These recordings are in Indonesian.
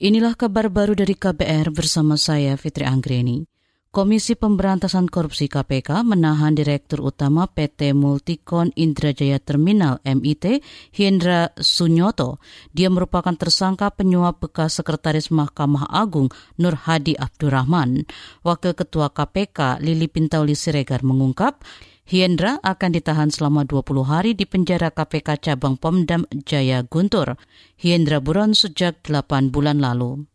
Inilah kabar baru dari KBR bersama saya Fitri Anggreni. Komisi Pemberantasan Korupsi KPK menahan Direktur Utama PT Multikon Indrajaya Terminal MIT, Hendra Sunyoto. Dia merupakan tersangka penyuap bekas Sekretaris Mahkamah Agung Nur Hadi Abdurrahman. Wakil Ketua KPK Lili Pintauli Siregar mengungkap, Hendra akan ditahan selama 20 hari di penjara KPK Cabang Pomdam Jaya Guntur. Hendra buron sejak 8 bulan lalu.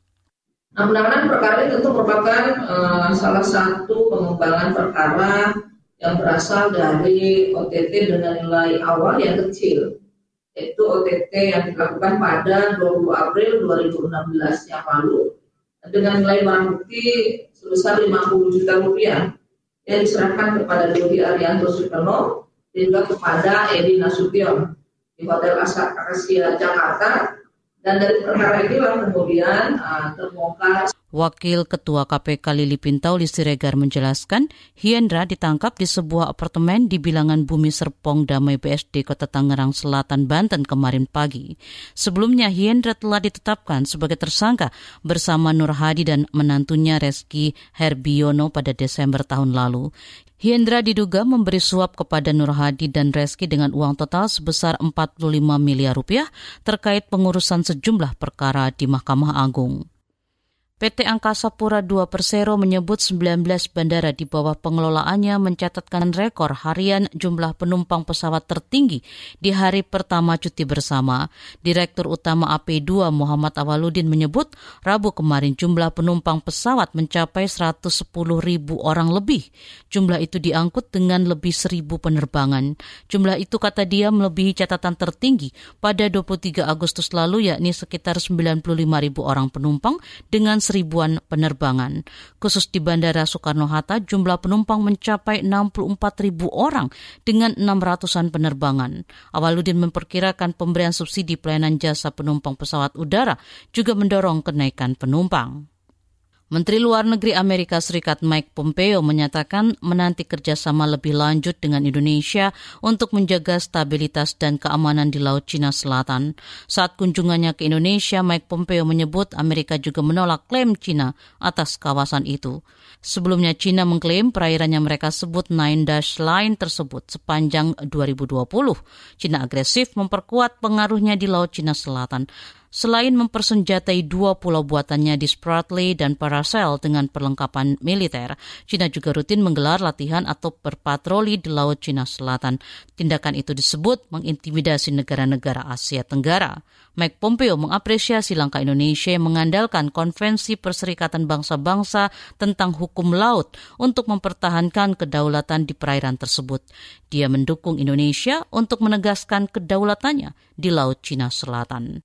Nah, penanganan perkara ini tentu merupakan uh, salah satu pengembangan perkara yang berasal dari OTT dengan nilai awal yang kecil, yaitu OTT yang dilakukan pada 20 April 2016 yang lalu dengan nilai barang bukti sebesar 50 juta rupiah yang diserahkan kepada Dodi Arianto Sukarno dan juga kepada Edi Nasution di Hotel Asia Jakarta. Dan dari perkara inilah kemudian uh, terbongkar Wakil Ketua KPK Lili Pintauli Siregar menjelaskan, Hiendra ditangkap di sebuah apartemen di bilangan Bumi Serpong Damai BSD Kota Tangerang Selatan, Banten kemarin pagi. Sebelumnya, Hiendra telah ditetapkan sebagai tersangka bersama Nur Hadi dan menantunya Reski Herbiono pada Desember tahun lalu. Hiendra diduga memberi suap kepada Nur Hadi dan Reski dengan uang total sebesar 45 miliar rupiah terkait pengurusan sejumlah perkara di Mahkamah Agung. PT Angkasa Pura II Persero menyebut 19 bandara di bawah pengelolaannya mencatatkan rekor harian jumlah penumpang pesawat tertinggi di hari pertama cuti bersama. Direktur Utama AP2 Muhammad Awaludin menyebut Rabu kemarin jumlah penumpang pesawat mencapai 110 ribu orang lebih. Jumlah itu diangkut dengan lebih seribu penerbangan. Jumlah itu kata dia melebihi catatan tertinggi pada 23 Agustus lalu yakni sekitar 95 ribu orang penumpang dengan seribuan penerbangan. Khusus di Bandara Soekarno-Hatta, jumlah penumpang mencapai 64 ribu orang dengan 600-an penerbangan. Awaludin memperkirakan pemberian subsidi pelayanan jasa penumpang pesawat udara juga mendorong kenaikan penumpang. Menteri Luar Negeri Amerika Serikat Mike Pompeo menyatakan menanti kerjasama lebih lanjut dengan Indonesia untuk menjaga stabilitas dan keamanan di Laut Cina Selatan. Saat kunjungannya ke Indonesia, Mike Pompeo menyebut Amerika juga menolak klaim Cina atas kawasan itu. Sebelumnya Cina mengklaim perairan yang mereka sebut Nine Dash Line tersebut sepanjang 2020. Cina agresif memperkuat pengaruhnya di Laut Cina Selatan. Selain mempersenjatai dua pulau buatannya di Spratly dan Paracel dengan perlengkapan militer, China juga rutin menggelar latihan atau berpatroli di Laut Cina Selatan. Tindakan itu disebut mengintimidasi negara-negara Asia Tenggara. Mike Pompeo mengapresiasi langkah Indonesia yang mengandalkan Konvensi Perserikatan Bangsa-Bangsa tentang hukum laut untuk mempertahankan kedaulatan di perairan tersebut. Dia mendukung Indonesia untuk menegaskan kedaulatannya di Laut Cina Selatan.